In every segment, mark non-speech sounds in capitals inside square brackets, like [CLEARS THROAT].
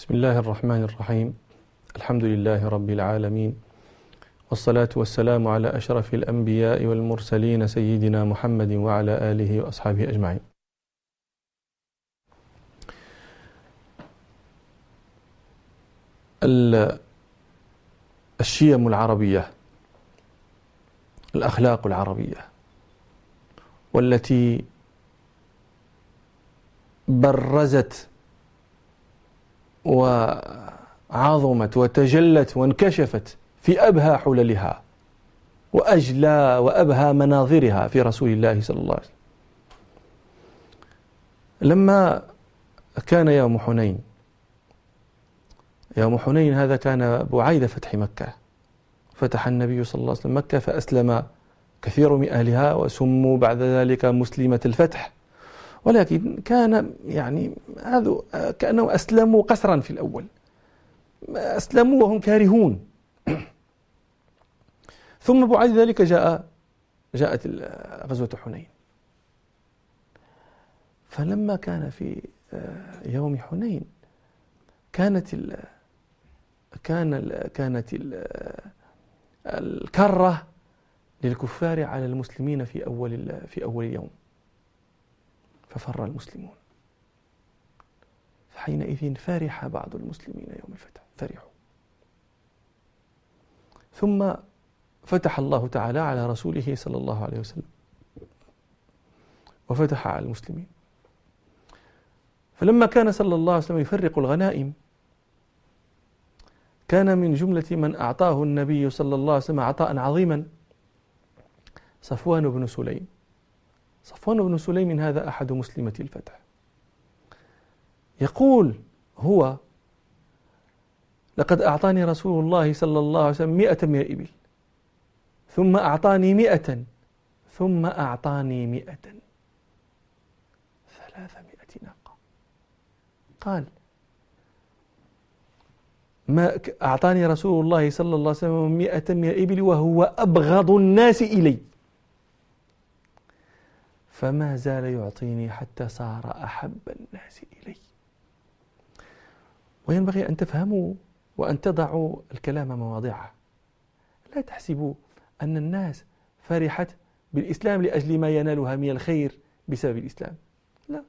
بسم الله الرحمن الرحيم. الحمد لله رب العالمين. والصلاة والسلام على أشرف الأنبياء والمرسلين سيدنا محمد وعلى آله وأصحابه أجمعين. الشيم العربية الأخلاق العربية والتي برزت وعظمت وتجلت وانكشفت في أبهى حللها وأجلى وأبهى مناظرها في رسول الله صلى الله عليه وسلم. لما كان يوم حنين يوم حنين هذا كان بعيد فتح مكة. فتح النبي صلى الله عليه وسلم مكة فأسلم كثير من أهلها وسموا بعد ذلك مسلمة الفتح. ولكن كان يعني هذا كأنهم أسلموا قسرا في الأول. أسلموا وهم كارهون. [CLEARS THROAT] ثم بعد ذلك جاء جاءت غزوة حنين. فلما كان في آه، يوم حنين كانت ال كان ال كانت ال الكرة للكفار على المسلمين في أول في أول يوم. ففر المسلمون. فحينئذ فرح بعض المسلمين يوم الفتح فرحوا. ثم فتح الله تعالى على رسوله صلى الله عليه وسلم. وفتح على المسلمين. فلما كان صلى الله عليه وسلم يفرق الغنائم كان من جملة من أعطاه النبي صلى الله عليه وسلم عطاء عظيما صفوان بن سليم. صفوان بن سليم هذا أحد مسلمة الفتح. يقول هو لقد أعطاني رسول الله صلى الله عليه وسلم مئة من الإبل ثم أعطاني مئة ثم أعطاني مئة ثلاثمائة ناقة. قال ما أعطاني رسول الله صلى الله عليه وسلم مئة من الإبل وهو أبغض الناس إلي. فما زال يعطيني حتى صار أحب الناس إلي. وينبغي أن تفهموا وأن تضعوا الكلام مواضعه لا تحسبوا أن الناس فرحت بالإسلام لأجل ما ينالها من الخير بسبب الإسلام. لا.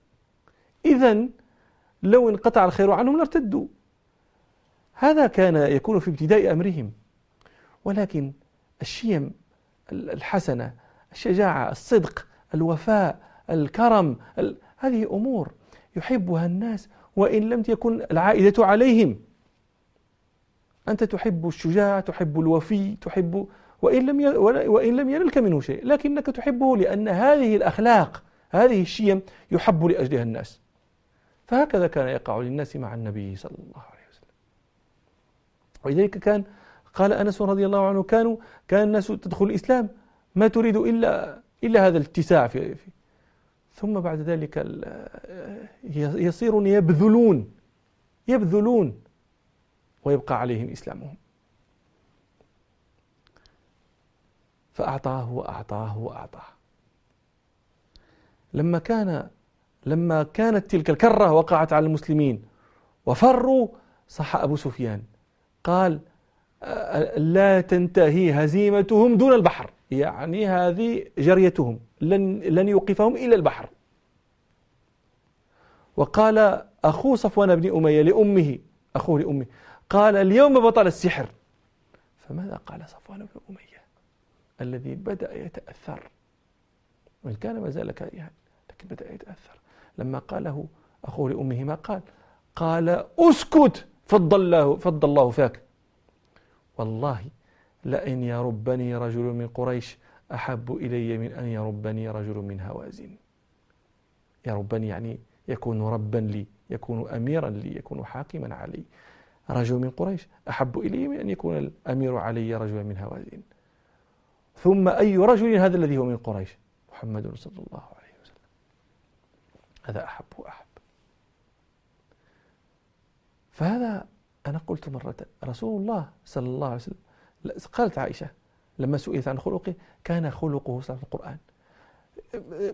إذا لو انقطع الخير عنهم لارتدوا. هذا كان يكون في ابتداء أمرهم. ولكن الشيم الحسنة الشجاعة الصدق الوفاء الكرم هذه أمور يحبها الناس وإن لم تكن العائدة عليهم. أنت تحب الشجاع تحب الوفي تحب وإن لم وإن لم ينلك منه شيء لكنك تحبه لأن هذه الأخلاق هذه الشيم يحب لأجلها الناس. فهكذا كان يقع للناس مع النبي صلى الله عليه وسلم. ولذلك كان قال أنس رضي الله عنه كانوا كان الناس تدخل الإسلام ما تريد إلا إلا هذا الاتساع في, ثم بعد ذلك يصيرون يبذلون يبذلون ويبقى عليهم إسلامهم. فأعطاه وأعطاه وأعطاه. لما كان لما كانت تلك الكرة وقعت على المسلمين وفروا صح أبو سفيان قال لا تنتهي هزيمتهم دون البحر. يعني هذه جريتهم لن لن يوقفهم إلا البحر. وقال أخو صفوان بن أمية لأمه أخوه لأمه قال اليوم بطل السحر. فماذا قال صفوان بن أمية؟ الذي بدأ يتأثر. وإن كان ما زال كارها لكن بدأ يتأثر. لما قاله أخوه لأمه ما قال؟ قال أسكت فضل الله, فضل الله فاك والله لئن يربني رجل من قريش أحب إلي من أن يربني رجل من هوازن. يربني يعني يكون ربا لي يكون أميرا لي يكون حاكما علي. رجل من قريش أحب إلي من أن يكون الأمير علي رجلا من هوازن. ثم أي رجل هذا الذي هو من قريش؟ محمد صلى الله عليه وسلم. هذا أحب وأحب. فهذا أنا قلت مرة رسول الله صلى الله عليه وسلم قالت عائشة لما سئلت عن خلقه كان خلقه صلى القرآن.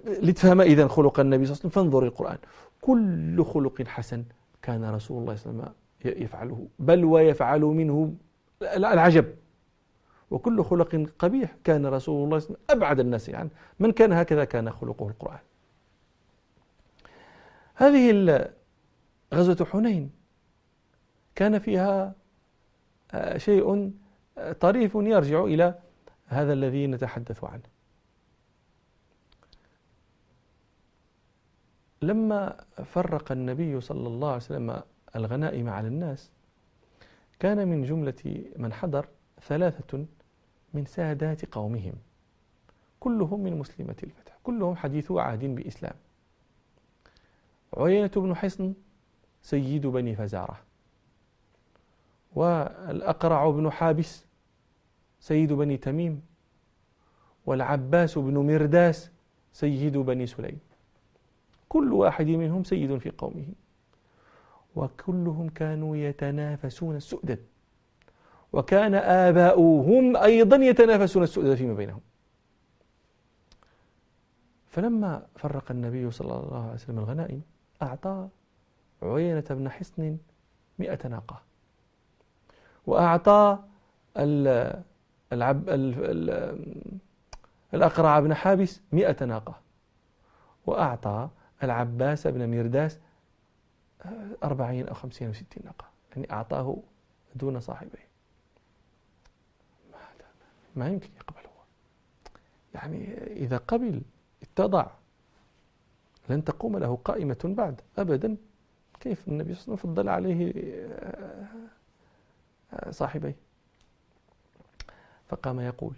لتفهم إذا خلق النبي صلى الله عليه وسلم فانظر القرآن. كل خلق حسن كان رسول الله صلى الله عليه وسلم يفعله. بل ويفعل منه العجب. وكل خلق قبيح كان رسول الله صلى الله عليه وسلم أبعد الناس عنه يعني من كان هكذا كان خلقه القرآن. هذه غزوة حنين. كان فيها آه، شيء طريف يرجع إلى هذا الذي نتحدث عنه. لما فرق النبي صلى الله عليه وسلم الغنائم على الناس كان من جملة من حضر ثلاثة من سادات قومهم كلهم من مسلمة الفتح كلهم حديثو عهد بإسلام. عيينة بن حصن سيد بني فزارة والأقرع بن حابس سيد بني تميم والعباس بن مرداس سيد بني سليم. كل واحد منهم سيد في قومه. وكلهم كانوا يتنافسون السؤدد. وكان آباؤهم أيضا يتنافسون السؤدد فيما بينهم. فلما فرق النبي صلى الله عليه وسلم الغنائم أعطى عيينة بن حصن مئة ناقة. وأعطى العب الأقرع بن حابس مئة ناقة وأعطى العباس بن مرداس أربعين أو خمسين أو ستين ناقة يعني أعطاه دون صاحبيه ما يمكن يقبل هو. يعني إذا قبل اتضع لن تقوم له قائمة بعد أبدا. كيف النبي صلى الله عليه وسلم فضل عليه آه، آه، صاحبيه؟ فقام يقول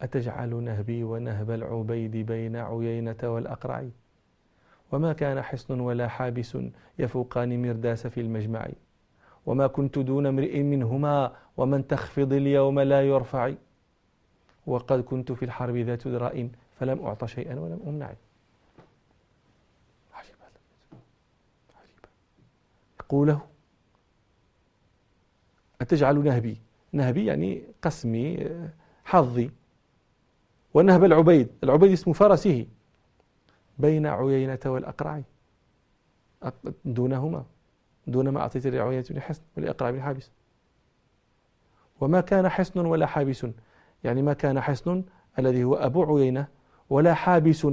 أتجعل نهبي ونهب العبيد بين عيينة والأقرع؟ وما كان حصن ولا حابس يفوقان مرداس في المجمع؟ وما كنت دون امرئ منهما ومن تخفض اليوم لا يرفع؟ وقد كنت في الحرب ذات دراء فلم أعط شيئا ولم أمنع. عجيبة عجيبة يقوله أتجعل نهبي نهبي يعني قسمي حظي. ونهب العبيد العبيد اسم فرسه بين عيينة والأقرع. دونهما دون ما أعطيت لعيينة بن حصن ولأقرع بن حابس. وما كان حصن ولا حابس. يعني ما كان حصن الذي هو أبو عيينة ولا حابس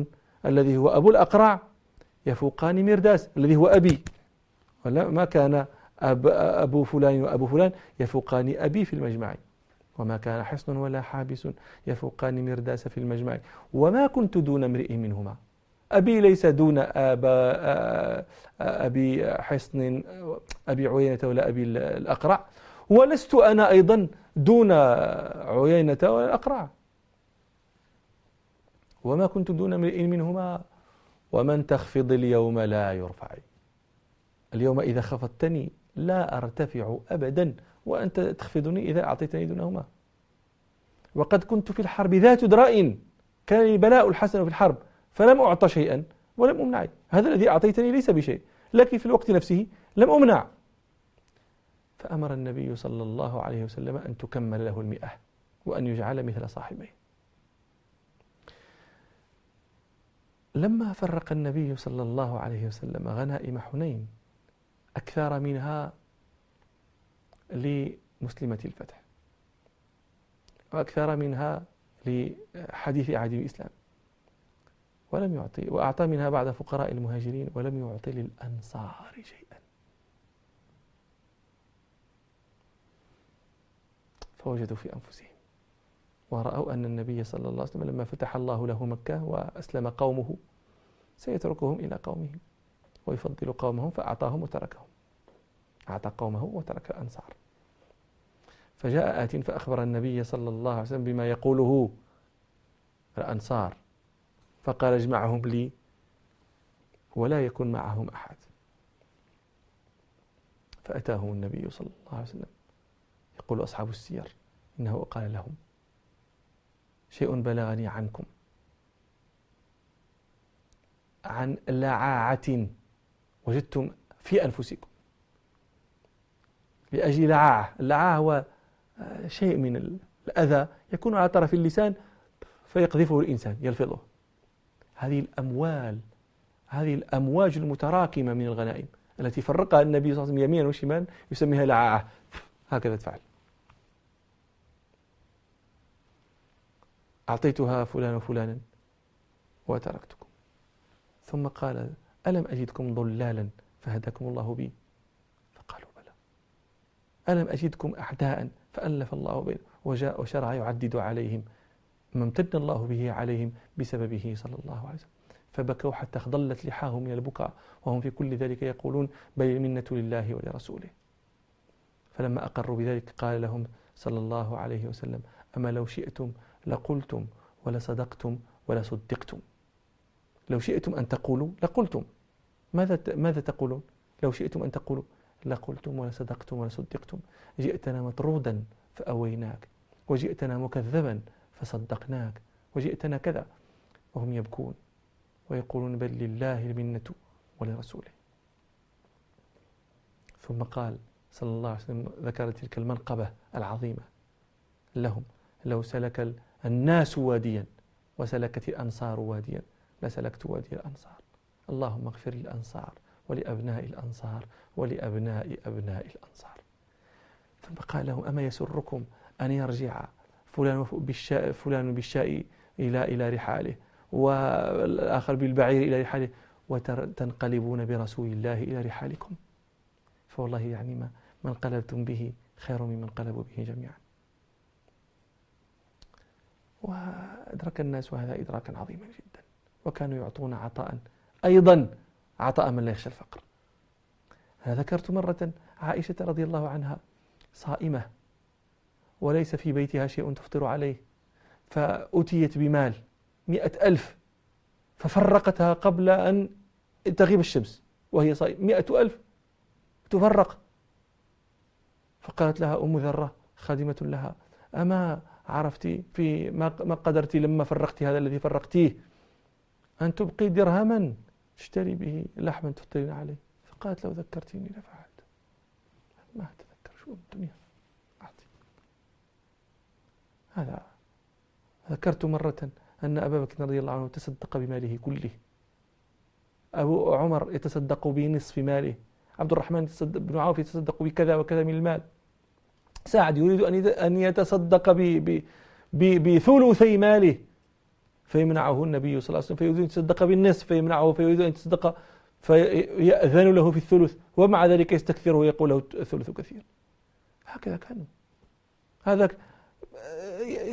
الذي هو أبو الأقرع. يفوقان مرداس الذي هو أبي. ولا ما كان أب أبو فلان وأبو فلان يفوقان أبي في المجمع. وما كان حصن ولا حابس يفوقان مرداس في المجمع. وما كنت دون امرئ منهما. أبي ليس دون أبا أبي حصن أبي عيينة ولا أبي الأقرع. ولست أنا أيضا دون عيينة ولا الأقرع. وما كنت دون امرئ منهما. ومن تخفض اليوم لا يرفع. اليوم إذا خفضتني لا أرتفع أبدا وأنت تخفضني إذا أعطيتني دونهما. وقد كنت في الحرب ذات دراء كان لي بلاء الحسن في الحرب فلم أعط شيئا ولم أمنع. هذا الذي أعطيتني ليس بشيء لكن في الوقت نفسه لم أمنع. فأمر النبي صلى الله عليه وسلم أن تكمل له المئة وأن يجعل مثل صاحبيه. لما فرق النبي صلى الله عليه وسلم غنائم حنين أكثر منها لمسلمة الفتح وأكثر منها لحديث عهد الإسلام. ولم يعطي وأعطى منها بعد فقراء المهاجرين ولم يعطي للأنصار شيئا. فوجدوا في أنفسهم ورأوا أن النبي صلى الله عليه وسلم لما فتح الله له مكة وأسلم قومه سيتركهم إلى قومهم. ويفضل قومهم فأعطاهم وتركهم. أعطى قومه وترك الأنصار. فجاء آت فأخبر النبي صلى الله عليه وسلم بما يقوله الأنصار. فقال اجمعهم لي ولا يكن معهم أحد. فأتاهم النبي صلى الله عليه وسلم. يقول أصحاب السير إنه قال لهم شيء بلغني عنكم. عن لعاعة وجدتم في أنفسكم. لأجل لعاعة. اللعاعة هو شيء من الأذى يكون على طرف اللسان فيقذفه الإنسان يلفظه. هذه الأموال هذه الأمواج المتراكمة من الغنائم التي فرقها النبي صلى الله عليه وسلم يمينا وشمالا يسميها لعاعة. هكذا تفعل. أعطيتها فلان وفلانا وتركتكم. ثم قال ألم أجدكم ضلالا فهداكم الله بي؟ فقالوا بلى. ألم أجدكم أعداء فألف الله بين وجاء وشرع يعدد عليهم ما امتن الله به عليهم بسببه صلى الله عليه وسلم. فبكوا حتى خضلت لحاهم من البكاء وهم في كل ذلك يقولون بل المنة لله ولرسوله. فلما أقروا بذلك قال لهم صلى الله عليه وسلم أما لو شئتم لقلتم ولصدقتم ولصدقتم. لو شئتم أن تقولوا لقلتم. ماذا ماذا تقولون؟ لو شئتم أن تقولوا لقلتم ولصدقتم ولصدقتم جئتنا مطرودا فأويناك وجئتنا مكذبا فصدقناك وجئتنا كذا وهم يبكون ويقولون بل لله المنة ولرسوله. ثم قال صلى الله عليه وسلم ذكر تلك المنقبة العظيمة لهم لو سلك الناس واديا وسلكت الأنصار واديا لسلكت وادي الأنصار. اللهم اغفر للأنصار ولأبناء الأنصار ولأبناء أبناء الأنصار. ثم قال لهم أما يسركم أن يرجع فلان بالشاء, فلان بالشاء إلى إلى رحاله والآخر بالبعير إلى رحاله وتنقلبون برسول الله إلى رحالكم. فوالله يعني ما من انقلبتم به خير ممن انقلبوا به جميعا. وأدرك الناس هذا إدراكا عظيما جدا وكانوا يعطون عطاء أيضا عطاء من لا يخشى الفقر. أنا ذكرت مرة عائشة رضي الله عنها صائمة وليس في بيتها شيء تفطر عليه فأتيت بمال مئة ألف ففرقتها قبل أن تغيب الشمس وهي صائمة. مئة ألف تفرق. فقالت لها أم ذرة خادمة لها أما عرفت في ما قدرت لما فرقت هذا الذي فرقتيه أن تبقي درهما؟ تشتري به لحما تفطرين عليه. فقالت لو ذكرتيني لفعلت. ما أتذكر شو الدنيا. أعطي. هذا. ذكرت مرة أن أبا بكر رضي الله عنه تصدق بماله كله. وعمر يتصدق بنصف ماله. عبد الرحمن بن عوف يتصدق بكذا وكذا من المال. سعد يريد أن يتصدق بثلثي ماله. فيمنعه النبي صلى الله عليه وسلم فيريد أن يتصدق بالنصف فيمنعه فيريد أن يتصدق فيأذن له في الثلث ومع ذلك يستكثر ويقول له الثلث كثير. هكذا كانوا. هذا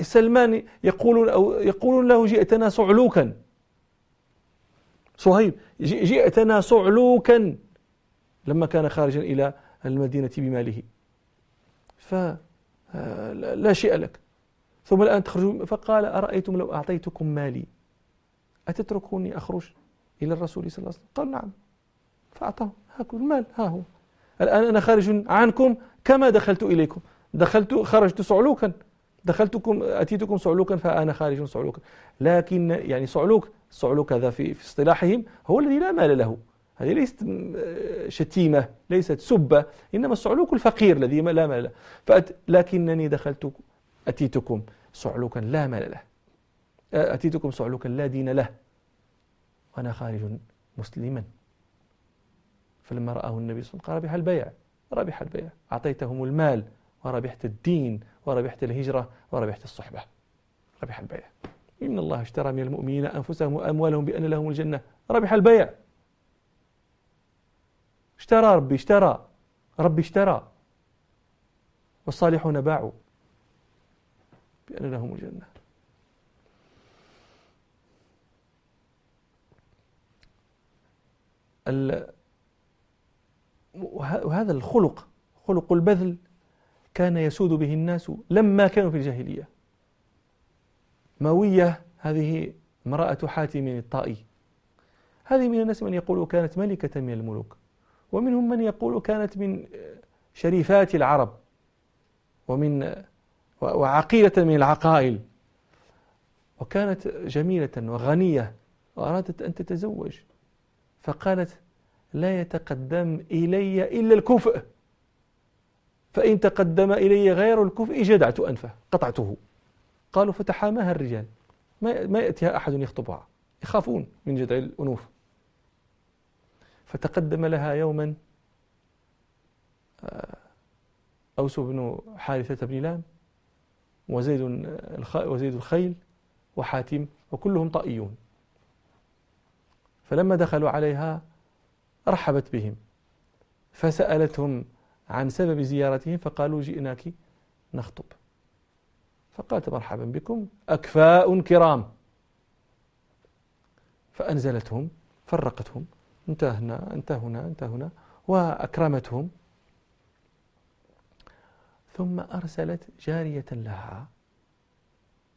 سلمان يقولون أو يقولون له جئتنا صعلوكا. صهيب جئتنا صعلوكا. لما كان خارجا إلى المدينة بماله. فلا شيء لك. ثم الآن تخرجون. فقال أرأيتم لو أعطيتكم مالي؟ أتتركوني أخرج إلى الرسول صلى الله عليه وسلم؟ قال نعم. فأعطاه. هاكل المال ها هو. الآن أنا خارج عنكم كما دخلت إليكم. دخلت خرجت صعلوكا. دخلتكم أتيتكم صعلوكا فأنا خارج صعلوكا. لكن يعني صعلوك صعلوك هذا في, في اصطلاحهم هو الذي لا مال له. هذه ليست شتيمة ليست سبة إنما الصعلوك الفقير الذي لا مال له. لكنني دخلت أتيتكم صعلوكا لا مال له. أتيتكم صعلوكا لا دين له. وأنا خارج مسلما. فلما رآه النبي صلى الله عليه وسلم قال ربح البيع. ربح البيع. أعطيتهم المال وربحت الدين وربحت الهجرة وربحت الصحبة. ربح البيع. إن الله اشترى من المؤمنين أنفسهم وأموالهم بأن لهم الجنة. ربح البيع. اشترى ربي اشترى. ربي اشترى. والصالحون باعوا. بأن لهم الجنة. وهذا الخلق خلق البذل كان يسود به الناس لما كانوا في الجاهلية. ماوية هذه امرأة حاتم الطائي. هذه من الناس من يقول كانت ملكة من الملوك ومنهم من يقول كانت من شريفات العرب ومن وعقيلة من العقائل. وكانت جميلة وغنية وأرادت أن تتزوج. فقالت لا يتقدم إلي إلا الكفء. فإن تقدم إلي غير الكفء جدعت أنفه قطعته. قالوا فتحاماها الرجال. ما يأتيها أحد يخطبها. يخافون من جدع الأنوف. فتقدم لها يوما أوس بن حارثة بن لام. وزيد وزيد الخيل وحاتم وكلهم طائيون. فلما دخلوا عليها رحبت بهم فسألتهم عن سبب زيارتهم فقالوا جئناك نخطب. فقالت مرحبا بكم أكفاء كرام. فأنزلتهم فرقتهم انت هنا انت هنا انت هنا وأكرمتهم. ثم أرسلت جارية لها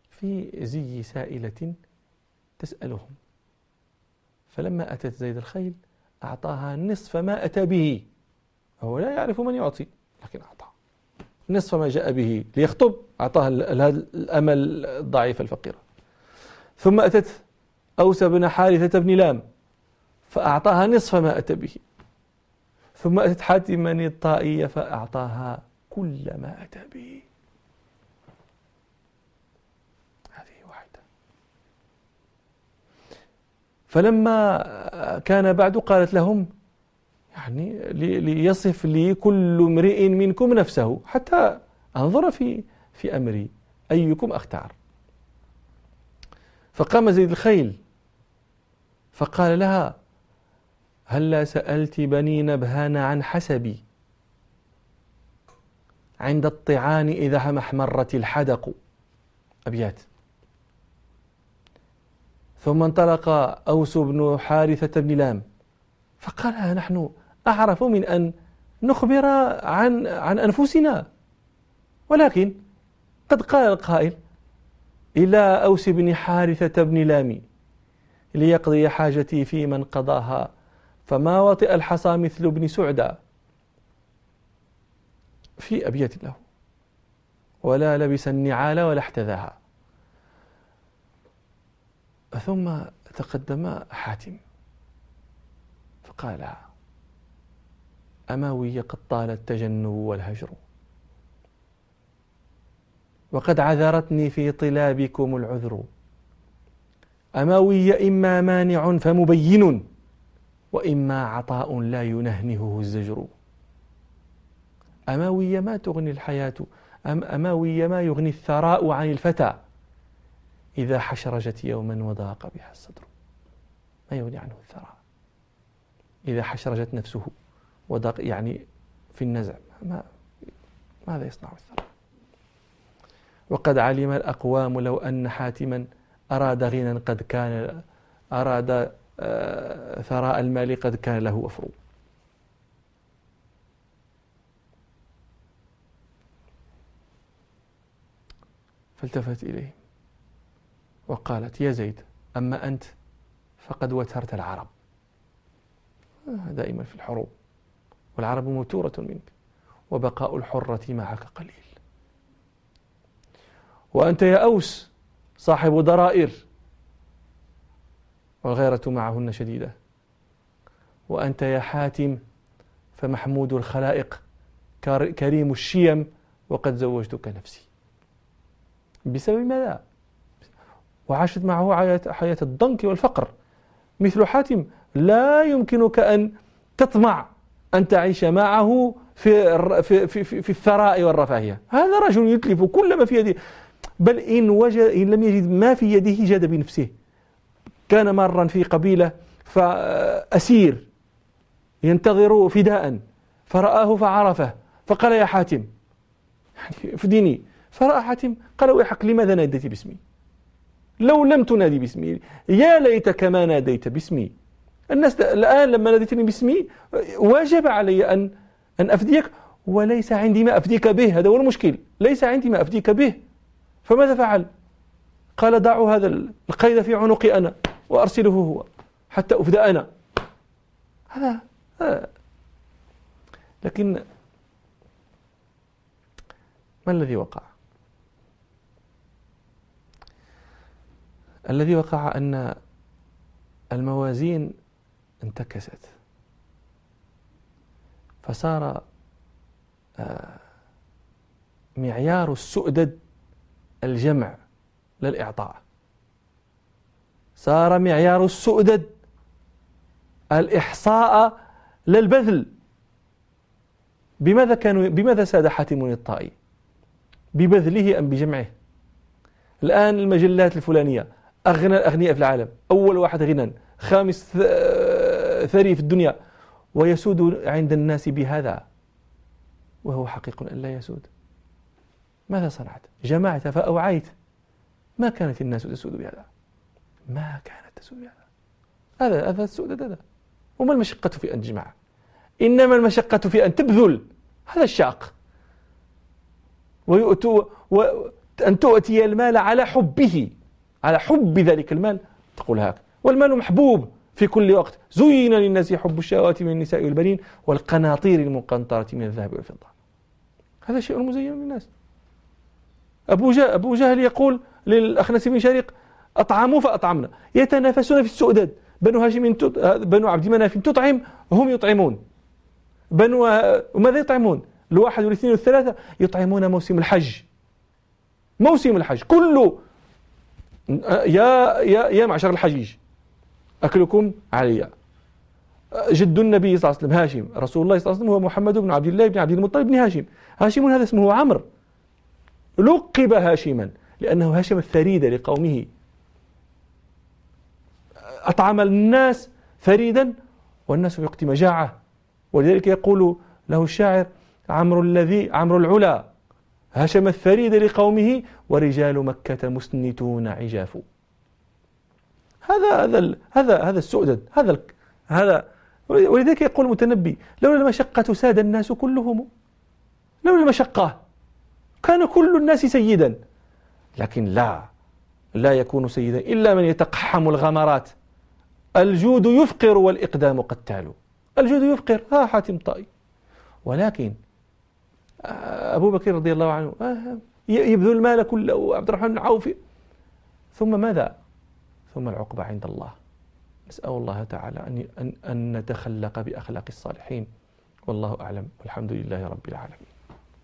في زي سائلة تسألهم. فلما أتت زيد الخيل أعطاها نصف ما أتى به. هو لا يعرف من يعطي لكن أعطى. نصف ما جاء به ليخطب أعطاها الأمل الضعيف الفقيرة ثم أتت أوس بن حارثة بن لام فأعطاها نصف ما أتى به. ثم أتت حاتما الطائية فأعطاها كل ما أتى به. هذه واحدة. فلما كان بعد قالت لهم يعني ليصف لي كل امرئ منكم نفسه حتى أنظر في في أمري أيكم أختار. فقام زيد الخيل فقال لها هلا سألت بني نبهان عن حسبي؟ عند الطعان إذا محمرت الحدق. أبيات. ثم انطلق أوس بن حارثة بن لام. فقال نحن أعرف من أن نخبر عن عن أنفسنا. ولكن قد قال القائل إلى أوس بن حارثة بن لامي ليقضي حاجتي في من قضاها. فما وطئ الحصى مثل ابن سعدى في أبيات له. ولا لبس النعال ولا احتذاها. ثم تقدم حاتم. فقال أماوي قد طال التجنب والهجر. وقد عذرتني في طلابكم العذر. أماوي إما مانع فمبين وإما عطاء لا ينهنهه الزجر. أماوي ما تغني الحياة؟ أم أماوي ما يغني الثراء عن الفتى؟ إذا حشرجت يوما وضاق بها الصدر. ما يغني عنه الثراء. إذا حشرجت نفسه وضاق يعني في النزع. ما ماذا يصنع الثراء؟ وقد علم الأقوام لو أن حاتما أراد غنى قد كان أراد آه، ثراء المال قد كان له أفرو فالتفت إليه وقالت يا زيد أما أنت فقد وترت العرب. دائما في الحروب. والعرب موتورة منك وبقاء الحرة معك قليل. وأنت يا أوس صاحب ضرائر والغيرة معهن شديدة. وأنت يا حاتم فمحمود الخلائق كريم الشيم وقد زوجتك نفسي. بسبب ماذا؟ وعاشت معه حياة الضنك والفقر. مثل حاتم لا يمكنك أن تطمع أن تعيش معه في في في, في الثراء والرفاهية. هذا رجل يتلف كل ما في يده بل إن, وجد إن لم يجد ما في يده جاد بنفسه. كان مرا في قبيلة فأسير ينتظر فداء فرآه فعرفه فقال يا حاتم يعني فرأى حاتم قال ويحك لماذا ناديت باسمي؟ لو لم تنادي باسمي. يا ليتك ما ناديت باسمي. الناس الآن لما ناديتني باسمي واجب علي أن أن أفديك وليس عندي ما أفديك به. هذا هو المشكل. ليس عندي ما أفديك به. فماذا فعل؟ قال دعوا هذا القيد في عنقي أنا وأرسله هو حتى أفدى أنا. هذا. لكن ما الذي وقع؟ الذي وقع أن الموازين انتكست. فصار آه، معيار السؤدد الجمع للإعطاء. صار معيار السؤدد الإحصاء للبذل. بماذا كانوا بماذا ساد حاتم الطائي؟ ببذله أم بجمعه؟ الآن المجلات الفلانية. أغنى الأغنياء في العالم. أول واحد غنى خامس ثري في الدنيا. ويسود عند الناس بهذا. وهو حقيق أن لا يسود. ماذا صنعت؟ جمعت فأوعيت. ما كانت الناس تسود بهذا؟ ما كانت تسود بهذا. هذا هذا السؤدد هذا وما المشقة في أن تجمع؟ إنما المشقة في أن تبذل. هذا الشاق. ويؤتوا أن تؤتي المال على حبه. على حب ذلك المال؟ تقول هاك والمال محبوب في كل وقت. زين للناس حب الشهوات من النساء والبنين والقناطير المقنطرة من الذهب والفضة. هذا شيء مزين للناس. أبو, جهل, أبو جهل يقول للأخنس بن شريق أطعموا فأطعمنا. يتنافسون في السؤدد. بنو هاشم بنو عبد مناف تطعم هم يطعمون. بنو وماذا يطعمون؟ الواحد والاثنين والثلاثة يطعمون موسم الحج. موسم الحج. كله يا يا يا معشر الحجيج أكلكم علي. جد النبي صلى الله عليه وسلم هاشم رسول الله صلى الله عليه وسلم هو محمد بن عبد الله بن عبد المطلب بن هاشم. هاشم هذا اسمه عمرو. لقب هاشما لأنه هاشم الثريد لقومه. أطعم الناس فريدا والناس في وقت مجاعة. ولذلك يقول له الشاعر عمرو الذي عمرو العلا. هشم الثريد لقومه ورجال مكة مسنتون عجاف. هذا هذا هذا هذا السؤدد هذا هذا ولذلك يقول المتنبي لولا المشقة ساد الناس كلهم. لولا المشقة. كان كل الناس سيدا. لكن لا لا يكون سيدا إلا من يتقحم الغمرات. الجود يفقر والإقدام قتال. الجود يفقر. ها حاتم طائي. ولكن أبو بكر رضي الله عنه يبذل المال كله عبد الرحمن بن عوف. ثم ماذا؟ ثم العقبة عند الله. نسأل الله تعالى أن, أن نتخلق بأخلاق الصالحين. والله أعلم. والحمد لله رب العالمين.